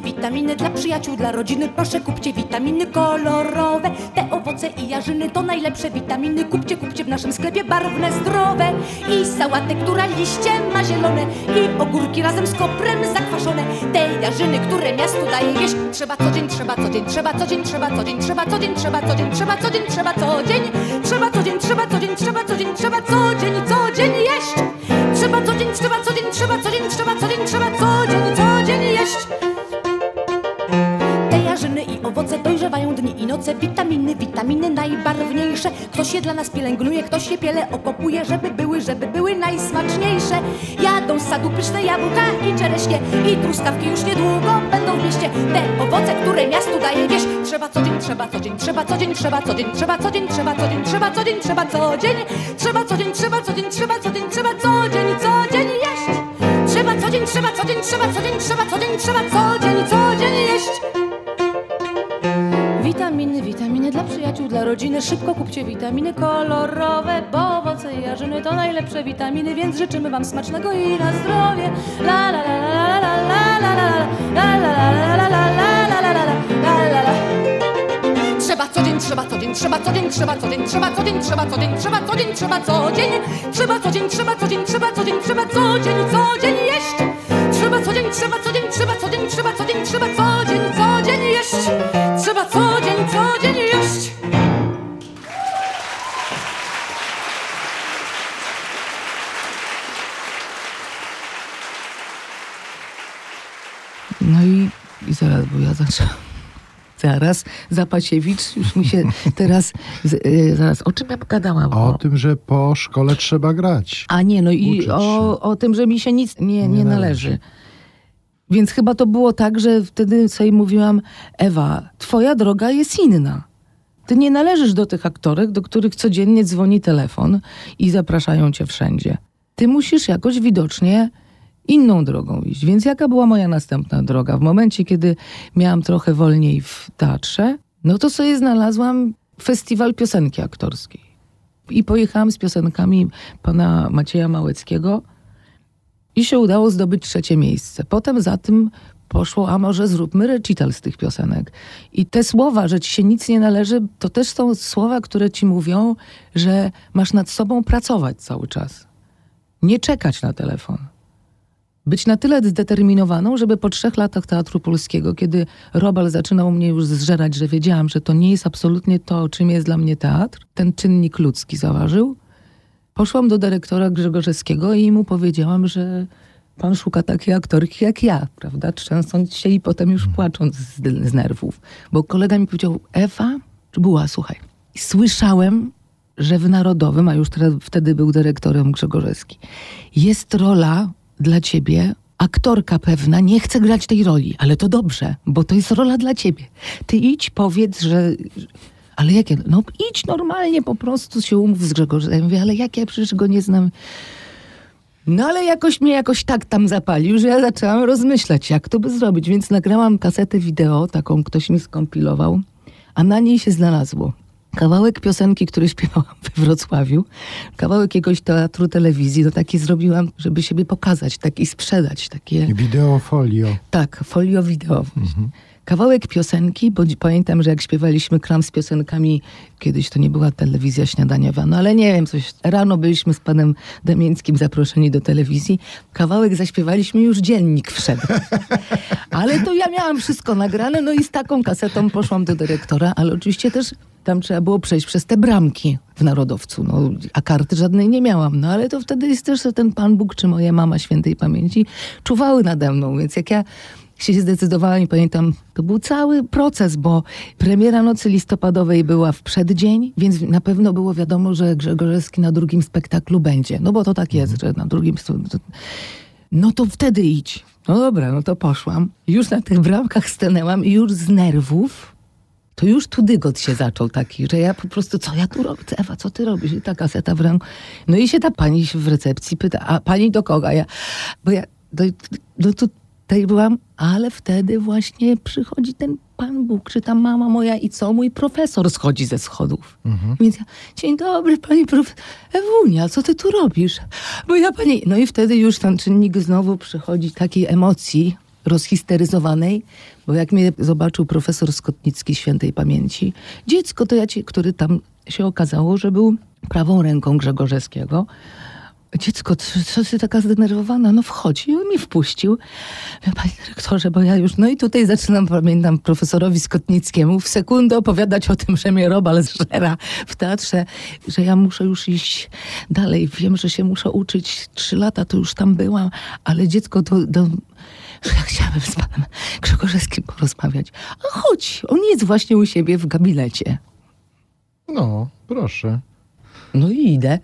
Speaker 3: Witaminy, dla przyjaciół, dla rodziny. Proszę kupcie witaminy kolorowe. Te owoce i jarzyny to najlepsze witaminy. Kupcie, kupcie w naszym sklepie barwne, zdrowe. I sałatę, która liście ma zielone. I ogórki razem z koprem zakwaszone. Te jarzyny, które miastu daje wieś. Trzeba co dzień, trzeba co dzień, trzeba co dzień, trzeba co dzień, trzeba co dzień, trzeba co dzień, trzeba co dzień, trzeba co dzień. Trzeba co dzień, trzeba co dzień, trzeba co dzień, trzeba co dzień, co dzień jeść. Trzeba co dzień, trzeba co dzień, trzeba co dzień, trzeba co dzień, trzeba co dzień, co dzień jeść. Owoce dojrzewają dni i noce Witaminy, witaminy najbarwniejsze Ktoś je dla nas pielęgnuje, ktoś je piele okopuje Żeby były, żeby były najsmaczniejsze Jadą z sadu pyszne jabłka i czereśnie I truskawki już niedługo będą w mieście Te owoce, które miastu daje wieś Trzeba co dzień, trzeba co dzień, trzeba co dzień, trzeba co dzień Trzeba co dzień, trzeba co dzień, trzeba co dzień, trzeba co dzień Trzeba co dzień, trzeba co dzień, trzeba co dzień, trzeba co dzień, co dzień jeść Trzeba co dzień, trzeba co dzień, trzeba co dzień, trzeba co dzień, trzeba co dzień, co dzień jeść Witaminy, witaminy dla przyjaciół, dla rodziny. Szybko kupcie witaminy kolorowe, bo owoce i jarzyny to najlepsze witaminy, więc życzymy Wam smacznego i na zdrowie. La la la la la la la la la la la la la la la la la la la Trzeba co dzień, trzeba co dzień, trzeba co dzień, trzeba co dzień, trzeba co dzień, trzeba co dzień, trzeba co dzień, trzeba co dzień, trzeba co dzień, trzeba co dzień, trzeba co dzień, trzeba co dzień, co dzień jeść. Trzeba co dzień, trzeba co dzień, trzeba co dzień, trzeba co dzień, co dzień, jeść. Trzeba co dzień, co dzień jeść.
Speaker 2: No i, i zaraz, bo ja zaczęłam. Zaraz, Zapasiewicz, już mi się teraz, y, zaraz, o czym ja gadałam?
Speaker 1: O tym, że po szkole trzeba grać.
Speaker 2: A nie, no i o, o tym, że mi się nic nie, nie,
Speaker 1: Nie
Speaker 2: należy.
Speaker 1: należy.
Speaker 2: Więc chyba to było tak, że wtedy sobie mówiłam, Ewa, twoja droga jest inna. Ty nie należysz do tych aktorek, do których codziennie dzwoni telefon i zapraszają cię wszędzie. Ty musisz jakoś widocznie inną drogą iść. Więc jaka była moja następna droga? W momencie, kiedy miałam trochę wolniej w teatrze, no to sobie znalazłam festiwal piosenki aktorskiej. I pojechałam z piosenkami pana Macieja Małeckiego i się udało zdobyć trzecie miejsce. Potem za tym poszło, a może zróbmy recital z tych piosenek. I te słowa, że ci się nic nie należy, to też są słowa, które ci mówią, że masz nad sobą pracować cały czas. Nie czekać na telefon. Być na tyle zdeterminowaną, żeby po trzech latach teatru polskiego, kiedy Robal zaczynał mnie już zżerać, że wiedziałam, że to nie jest absolutnie to, czym jest dla mnie teatr, ten czynnik ludzki zaważył, Poszłam do dyrektora Grzegorzewskiego i mu powiedziałam, że pan szuka takiej aktorki jak ja, prawda? Trzęsąc się i potem już płacząc z, z nerwów. Bo kolega mi powiedział, Ewa, czy była, słuchaj, słyszałem, że w Narodowym, a już teraz, wtedy był dyrektorem Grzegorzewski, jest rola dla ciebie, aktorka pewna nie chce grać tej roli, ale to dobrze, bo to jest rola dla ciebie. Ty idź, powiedz, że... Ale jakie? No idź normalnie, po prostu się umów z Grzegorzem. Ja mówię, ale jak ja przecież go nie znam. No ale jakoś mnie jakoś tak tam zapalił, że ja zaczęłam rozmyślać, jak to by zrobić. Więc nagrałam kasetę wideo, taką ktoś mi skompilował, a na niej się znalazło kawałek piosenki, który śpiewałam we Wrocławiu, kawałek jakiegoś teatru, telewizji, no taki zrobiłam, żeby siebie pokazać, taki sprzedać, takie...
Speaker 1: Wideo folio.
Speaker 2: Tak, folio wideo. kawałek piosenki, bo pamiętam, że jak śpiewaliśmy kram z piosenkami, kiedyś to nie była telewizja śniadaniowa, no ale nie wiem, coś, rano byliśmy z panem Damińskim zaproszeni do telewizji, kawałek zaśpiewaliśmy, już dziennik wszedł. Ale to ja miałam wszystko nagrane, no i z taką kasetą poszłam do dyrektora, ale oczywiście też tam trzeba było przejść przez te bramki w Narodowcu, no, a karty żadnej nie miałam, no ale to wtedy jest też że ten Pan Bóg czy moja mama świętej pamięci czuwały nade mną, więc jak ja się zdecydowałam i pamiętam, to był cały proces, bo premiera Nocy Listopadowej była w przeddzień, więc na pewno było wiadomo, że Grzegorzewski na drugim spektaklu będzie. No bo to tak jest, że na drugim... No to wtedy idź. No dobra, no to poszłam. Już na tych bramkach stanęłam i już z nerwów to już tu dygot się zaczął taki, że ja po prostu, co ja tu robię? Ewa, co ty robisz? I ta kaseta w ręku. No i się ta pani w recepcji pyta, a pani do kogo? Ja, bo ja, do, do, do, tutaj byłam, ale wtedy właśnie przychodzi ten Pan Bóg, czy ta mama moja i co? Mój profesor schodzi ze schodów. Mhm. Więc ja, dzień dobry, pani profesor. Ewunia, co ty tu robisz? Bo ja pani... No i wtedy już ten czynnik znowu przychodzi takiej emocji rozhisteryzowanej, bo jak mnie zobaczył profesor Skotnicki świętej pamięci, dziecko to ja ci, który tam się okazało, że był prawą ręką Grzegorzewskiego, dziecko, co ty taka zdenerwowana? No wchodzi i on mi wpuścił. Panie dyrektorze, bo ja już, no i tutaj zaczynam, pamiętam, profesorowi Skotnickiemu w sekundę opowiadać o tym, że mnie robal zżera w teatrze, że ja muszę już iść dalej. Wiem, że się muszę uczyć. Trzy lata to już tam byłam, ale dziecko to... to że ja chciałabym z panem Grzegorzewskim porozmawiać. A chodź, on jest właśnie u siebie w gabinecie.
Speaker 1: No, proszę.
Speaker 2: No i idę.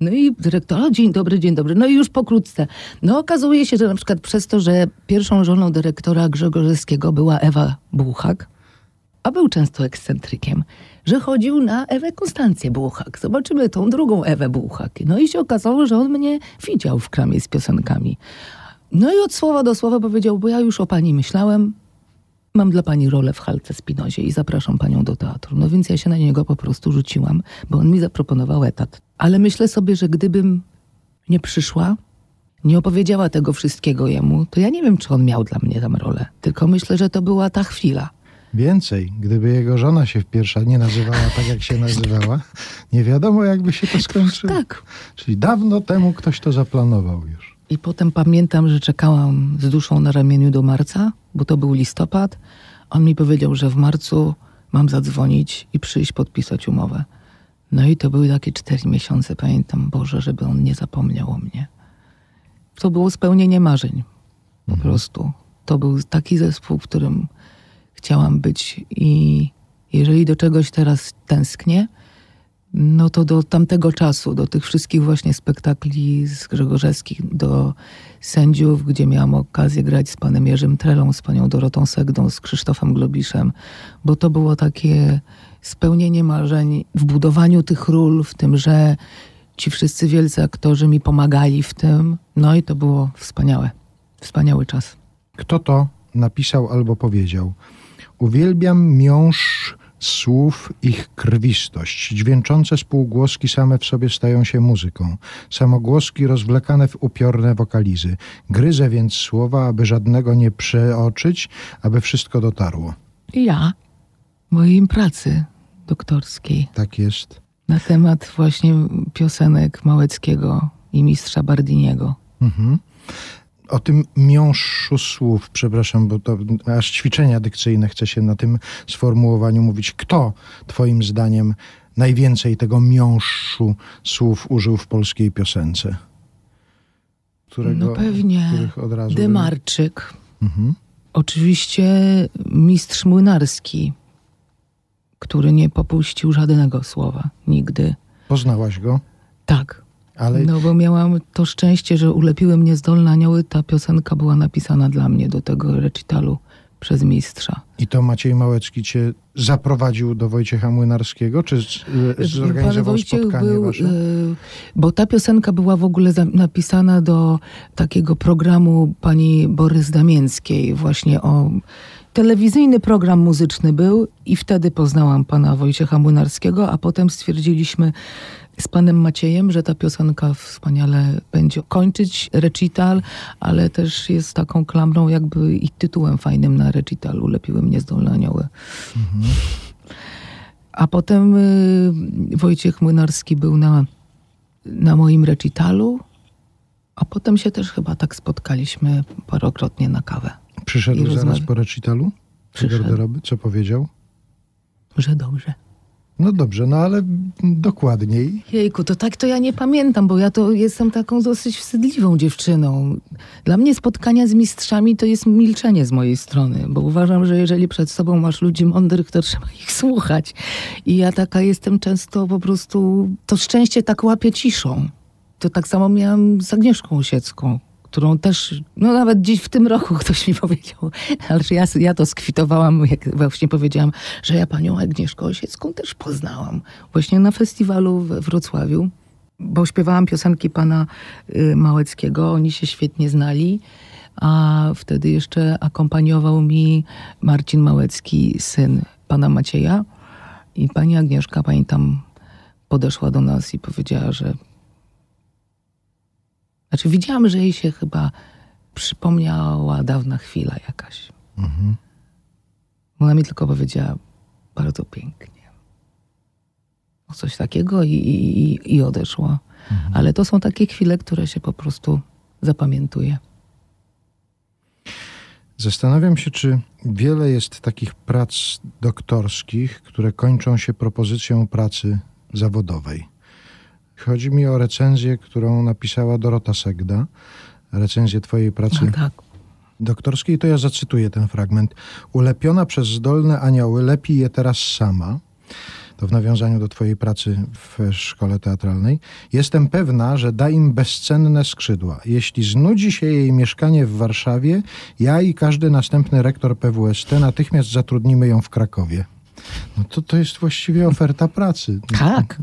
Speaker 2: No i dyrektor, o, dzień dobry, dzień dobry. No i już pokrótce. No okazuje się, że na przykład przez to, że pierwszą żoną dyrektora Grzegorzewskiego była Ewa Buchak, a był często ekscentrykiem, że chodził na Ewę Konstancję Buchak. Zobaczymy tą drugą Ewę Buchak. No i się okazało, że on mnie widział w kramie z piosenkami. No i od słowa do słowa powiedział, bo ja już o pani myślałem, mam dla pani rolę w Halce Spinozie i zapraszam panią do teatru. No więc ja się na niego po prostu rzuciłam, bo on mi zaproponował etat. Ale myślę sobie, że gdybym nie przyszła, nie opowiedziała tego wszystkiego jemu, to ja nie wiem, czy on miał dla mnie tam rolę. Tylko myślę, że to była ta chwila.
Speaker 1: Więcej, gdyby jego żona się w pierwsza nie nazywała tak, jak się nazywała, nie wiadomo, jakby się to skończyło.
Speaker 2: Tak.
Speaker 1: Czyli dawno temu ktoś to zaplanował już.
Speaker 2: I potem pamiętam, że czekałam z duszą na ramieniu do marca, bo to był listopad. On mi powiedział, że w marcu mam zadzwonić i przyjść podpisać umowę. No i to były takie cztery miesiące, pamiętam, Boże, żeby on nie zapomniał o mnie. To było spełnienie marzeń. Po mhm. prostu. To był taki zespół, w którym chciałam być i jeżeli do czegoś teraz tęsknię, no to do tamtego czasu, do tych wszystkich właśnie spektakli z Grzegorzewskich, do sędziów, gdzie miałam okazję grać z panem Jerzym Trelą, z panią Dorotą Segdą, z Krzysztofem Globiszem, bo to było takie spełnienie marzeń w budowaniu tych ról, w tym, że ci wszyscy wielcy aktorzy mi pomagali w tym. No i to było wspaniałe. Wspaniały czas.
Speaker 1: Kto to napisał albo powiedział? Uwielbiam miąższ słów ich krwistość. Dźwięczące spółgłoski same w sobie stają się muzyką. Samogłoski rozwlekane w upiorne wokalizy. Gryzę więc słowa, aby żadnego nie przeoczyć, aby wszystko dotarło.
Speaker 2: Ja, mojej pracy doktorskiej.
Speaker 1: Tak jest.
Speaker 2: Na temat właśnie piosenek Małeckiego i mistrza Bardiniego. Mhm
Speaker 1: o tym miąższu słów, przepraszam, bo to aż ćwiczenia dykcyjne chce się na tym sformułowaniu mówić. Kto twoim zdaniem najwięcej tego miąższu słów użył w polskiej piosence?
Speaker 2: Którego, no pewnie Demarczyk. Mhm. Oczywiście mistrz młynarski, który nie popuścił żadnego słowa nigdy.
Speaker 1: Poznałaś go?
Speaker 2: Tak. Ale... No bo miałam to szczęście, że ulepiły mnie zdolne anioły. Ta piosenka była napisana dla mnie do tego recitalu przez mistrza.
Speaker 1: I to Maciej Małecki cię zaprowadził do Wojciecha Młynarskiego, czy zorganizował Pan spotkanie był, wasze? Y,
Speaker 2: bo ta piosenka była w ogóle napisana do takiego programu pani Borys Damięckiej, właśnie o telewizyjny program muzyczny był i wtedy poznałam pana Wojciecha Młynarskiego, a potem stwierdziliśmy, z panem Maciejem, że ta piosenka wspaniale będzie kończyć recital, ale też jest taką klamrą jakby i tytułem fajnym na recitalu. Lepiły mnie zdolne anioły. A potem y, Wojciech Młynarski był na, na moim recitalu, a potem się też chyba tak spotkaliśmy parokrotnie na kawę.
Speaker 1: Przyszedł zaraz po recitalu?
Speaker 2: Przyszedł.
Speaker 1: Co powiedział?
Speaker 2: Że dobrze.
Speaker 1: No dobrze, no ale dokładniej.
Speaker 2: Jejku, to tak to ja nie pamiętam, bo ja to jestem taką dosyć wstydliwą dziewczyną. Dla mnie spotkania z mistrzami to jest milczenie z mojej strony, bo uważam, że jeżeli przed sobą masz ludzi mądrych, to trzeba ich słuchać. I ja taka jestem często po prostu, to szczęście tak łapie ciszą. To tak samo miałam z Agnieszką Osiecką, którą też, no nawet dziś w tym roku ktoś mi powiedział, ale ja, ja to skwitowałam, jak właśnie powiedziałam, że ja panią Agnieszkę Osiecką też poznałam. Właśnie na festiwalu we Wrocławiu, bo śpiewałam piosenki pana y, Małeckiego, oni się świetnie znali, a wtedy jeszcze akompaniował mi Marcin Małecki, syn pana Macieja. I pani Agnieszka, pamiętam, podeszła do nas i powiedziała, że znaczy widziałam, że jej się chyba przypomniała dawna chwila jakaś. Ona mi tylko powiedziała bardzo pięknie. O coś takiego i, i, i- odeszła. Ale to są takie chwile, które się po prostu zapamiętuje.
Speaker 1: Zastanawiam się, czy wiele jest takich prac doktorskich, które kończą się propozycją pracy zawodowej. Chodzi mi o recenzję, którą napisała Dorota Segda, recenzję twojej pracy
Speaker 2: A, tak.
Speaker 1: doktorskiej, to ja zacytuję ten fragment. Ulepiona przez zdolne anioły, lepi je teraz sama. To w nawiązaniu do twojej pracy w szkole teatralnej. Jestem pewna, że da im bezcenne skrzydła. Jeśli znudzi się jej mieszkanie w Warszawie, ja i każdy następny rektor PWST natychmiast zatrudnimy ją w Krakowie. No to to jest właściwie oferta pracy.
Speaker 2: Tak,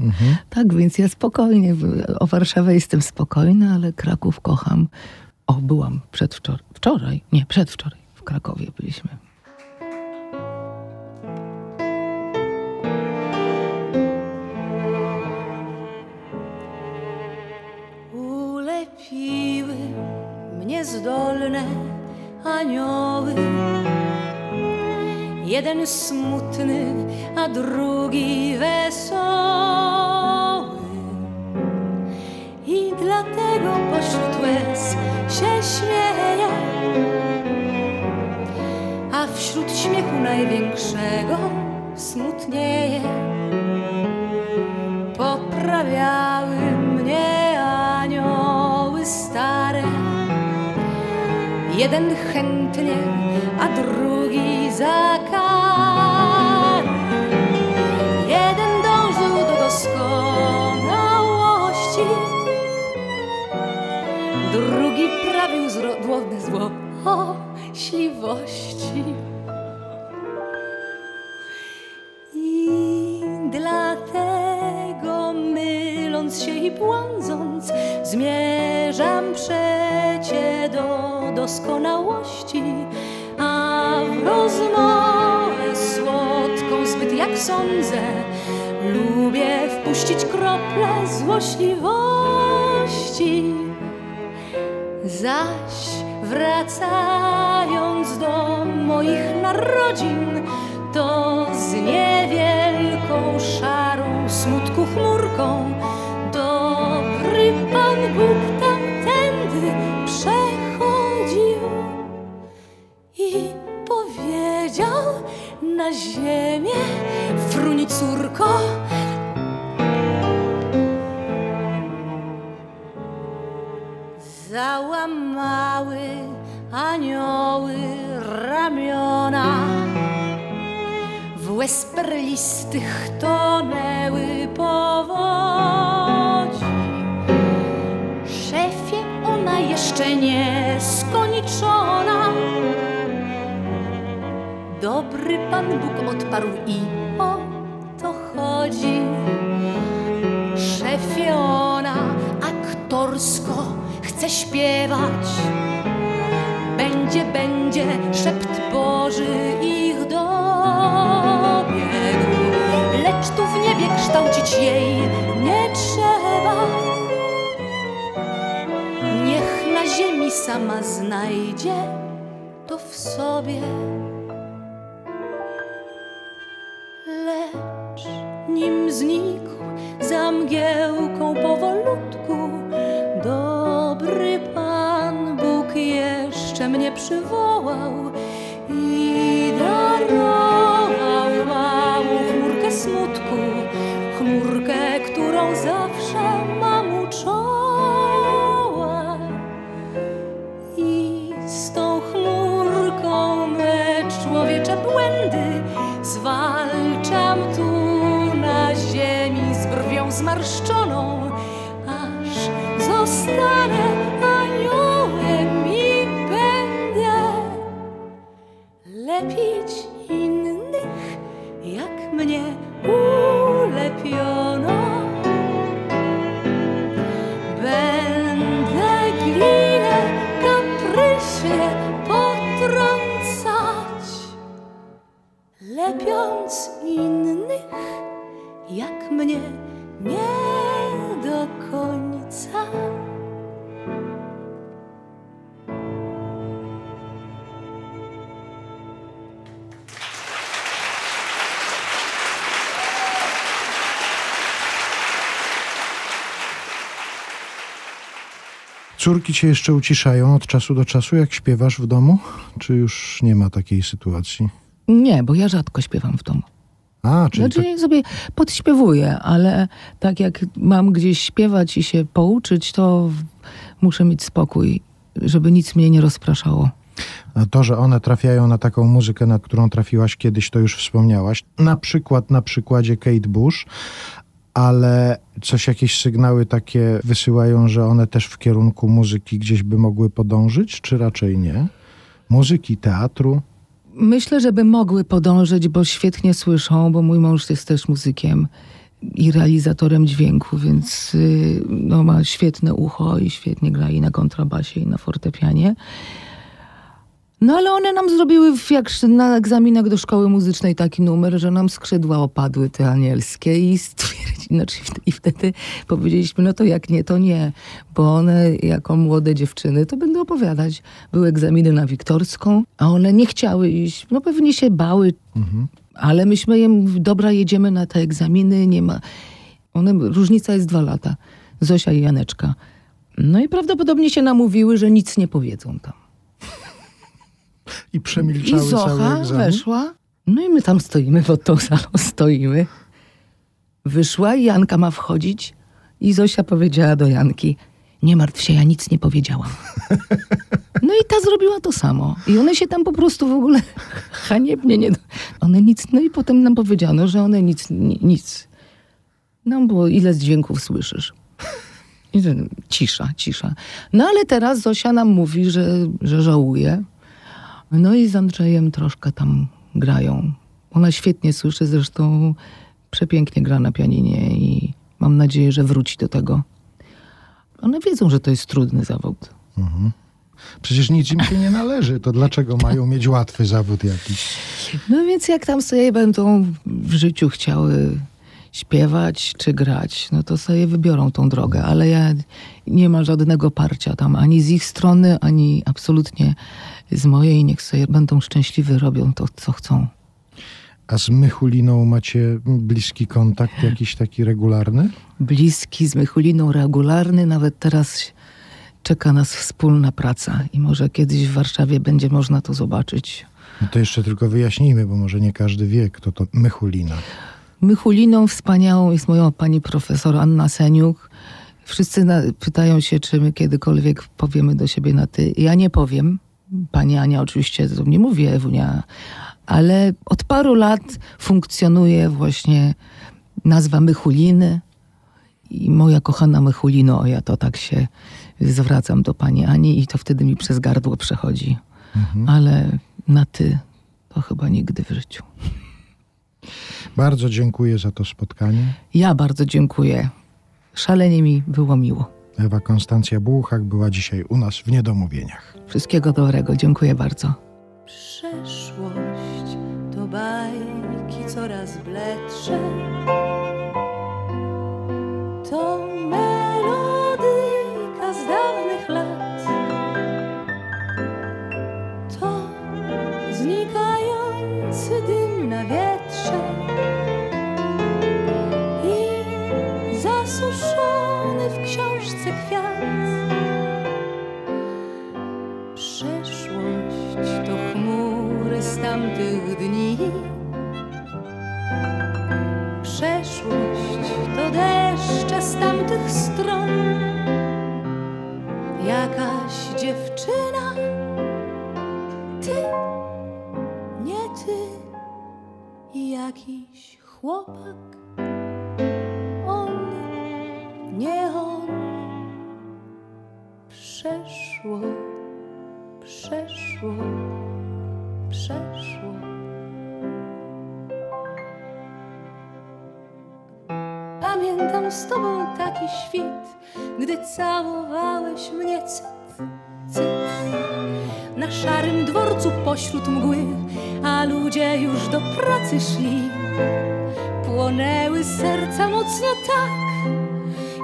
Speaker 2: tak, więc ja spokojnie. O Warszawę jestem spokojna, ale Kraków kocham. O, byłam przedwczoraj. Wczoraj? Nie, przedwczoraj. W Krakowie byliśmy.
Speaker 3: Ulepiły mnie zdolne anioły. Jeden smutny, a drugi wesoły. I dlatego pośród łez się śmieję, a wśród śmiechu największego smutnieje poprawiały mnie anioły stare. Jeden chętnie, a drugi zło śliwości. I dlatego myląc się i błądząc Zmierzam przecie do doskonałości A w rozmowę słodką zbyt jak sądzę Lubię wpuścić krople złośliwości Zaś wracając do moich narodzin, to z niewielką szarą smutku chmurką dobry Pan Bóg tamtędy przechodził i powiedział na ziemię fruni córko, załamały anioły ramiona. W łez perlistych tonęły powodzi. Szefie, ona jeszcze nie skończona. Dobry Pan Bóg odparł i o to chodzi. Szefie, ona aktorsko chce śpiewać. Będzie, będzie szept Boży ich dobiegł. Lecz tu w niebie kształcić jej nie trzeba. Niech na ziemi sama znajdzie to w sobie. Lecz nim znikł za mgiełką powolutku, dobry Pan Bóg jeszcze mnie przywołał smutku, chmurkę, którą zawsze mam u czoła. I z tą chmurką me człowiecze błędy zwalczam tu na ziemi z brwią zmarszczoną, aż zostanę aniołem i będę lepić innych,
Speaker 1: Córki cię jeszcze uciszają od czasu do czasu, jak śpiewasz w domu? Czy już nie ma takiej sytuacji?
Speaker 2: Nie, bo ja rzadko śpiewam w domu.
Speaker 1: A, czyli
Speaker 2: Znaczy ja sobie podśpiewuję, ale tak jak mam gdzieś śpiewać i się pouczyć, to muszę mieć spokój, żeby nic mnie nie rozpraszało.
Speaker 1: to, to, że one trafiają na taką muzykę, nad którą trafiłaś kiedyś, to już wspomniałaś. Na przykład na przykładzie Kate Bush, ale coś, jakieś sygnały takie wysyłają, że one też w kierunku muzyki gdzieś by mogły podążyć, czy raczej nie? Muzyki, teatru?
Speaker 2: Myślę, żeby mogły podążyć, bo świetnie słyszą, bo mój mąż jest też muzykiem i realizatorem dźwięku, więc y, no, ma świetne ucho i świetnie gra i na kontrabasie, i na fortepianie. No ale one nam zrobiły w- jak na egzaminach do szkoły muzycznej taki numer, że nam skrzydła opadły te anielskie i stwierdzili, znaczy i wtedy powiedzieliśmy, no to jak nie, to nie, bo one jako młode dziewczyny to będą opowiadać. Były egzaminy na Wiktorską, a one nie chciały iść, no pewnie się bały, ale myśmy im, dobra, jedziemy na te egzaminy, nie ma... One, różnica jest dwa lata, Zosia i Janeczka. No i prawdopodobnie się namówiły, że nic nie powiedzą tam.
Speaker 1: I
Speaker 2: I
Speaker 1: przemilczały cały
Speaker 2: Zocha
Speaker 1: egzamin?
Speaker 2: weszła. No i my tam stoimy, pod tą salą stoimy. Wyszła i Janka ma wchodzić. I Zosia powiedziała do Janki, nie martw się, ja nic nie powiedziałam. No i ta zrobiła to samo. I one się tam po prostu w ogóle haniebnie nie... One nic... No i potem nam powiedziano, że one nic... ni- nic. No bo ile z dźwięków słyszysz? I cisza, cisza. No ale teraz Zosia nam mówi, że, że żałuje. No i z Andrzejem troszkę tam grają. Ona świetnie słyszy, zresztą przepięknie gra na pianinie i mam nadzieję, że wróci do tego. One wiedzą, że to jest trudny zawód.
Speaker 1: Przecież nic im się nie należy, to dlaczego mają mieć łatwy zawód jakiś?
Speaker 2: No więc jak tam sobie będą w życiu chciały śpiewać czy grać, no to sobie wybiorą tą drogę, ale ja nie ma żadnego parcia tam ani z ich strony, ani absolutnie z mojej. Niech sobie będą szczęśliwi, robią to, co chcą.
Speaker 1: A z Mychuliną macie bliski kontakt, jakiś taki regularny?
Speaker 2: bliski, z Mychuliną regularny. Nawet teraz czeka nas wspólna praca i może kiedyś w Warszawie będzie można to zobaczyć.
Speaker 1: No to jeszcze tylko wyjaśnijmy, bo może nie każdy wie, kto to Mychulina.
Speaker 2: Mychuliną wspaniałą jest moja pani profesor Anna Seniuk. Wszyscy na, pytają się, czy my kiedykolwiek powiemy do siebie na ty. Ja nie powiem. Pani Ania oczywiście to nie mówi Ewunia, ale od paru lat funkcjonuje właśnie nazwa Mychuliny. I moja kochana Mychulino, ja to tak się zwracam do pani Ani i to wtedy mi przez gardło przechodzi. Ale na ty to chyba nigdy w życiu.
Speaker 1: Bardzo dziękuję za to spotkanie.
Speaker 2: Ja bardzo dziękuję. Szalenie mi było miło.
Speaker 1: Ewa Konstancja Bułchak była dzisiaj u nas w Niedomówieniach.
Speaker 2: Wszystkiego dobrego. Dziękuję bardzo.
Speaker 3: Przeszłość to bajki coraz bledsze. Tamtych dni. Przeszłość to deszcze z tamtych stron. Jakaś dziewczyna, ty, nie ty, jakiś chłopak, on, nie on. Przeszło, przeszło, przeszło. Pamiętam z tobą taki świt, gdy całowałeś mnie cyt, cyt. Na szarym dworcu pośród mgły, a ludzie już do pracy szli. Płonęły serca mocno tak,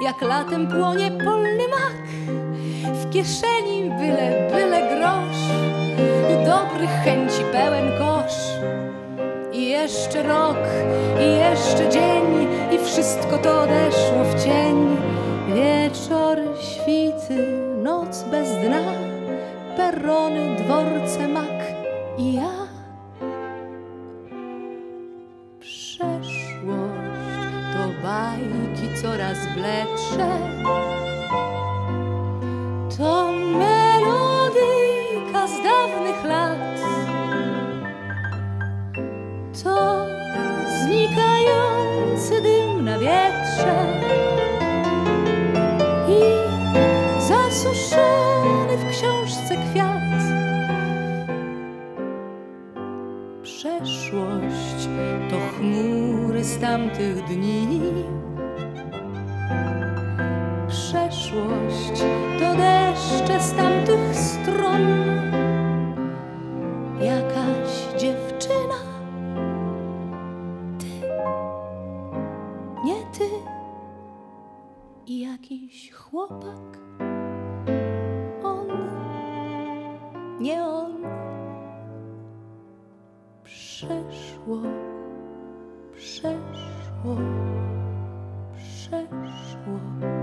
Speaker 3: jak latem płonie polny mak. W kieszeni byle, byle grosz i dobrych chęci pełen kosz. I jeszcze rok, i jeszcze dzień, i wszystko to odeszło w cień. Wieczór, świty, noc bez dna, perony, dworce, mak i ja. Przeszłość to bajki coraz bledsze. Tamtych dni. Przeszłość to deszcze z tamtych stron. Jakaś dziewczyna, ty, nie ty, i jakiś chłopak, on, nie on. Przeszło 我谁说？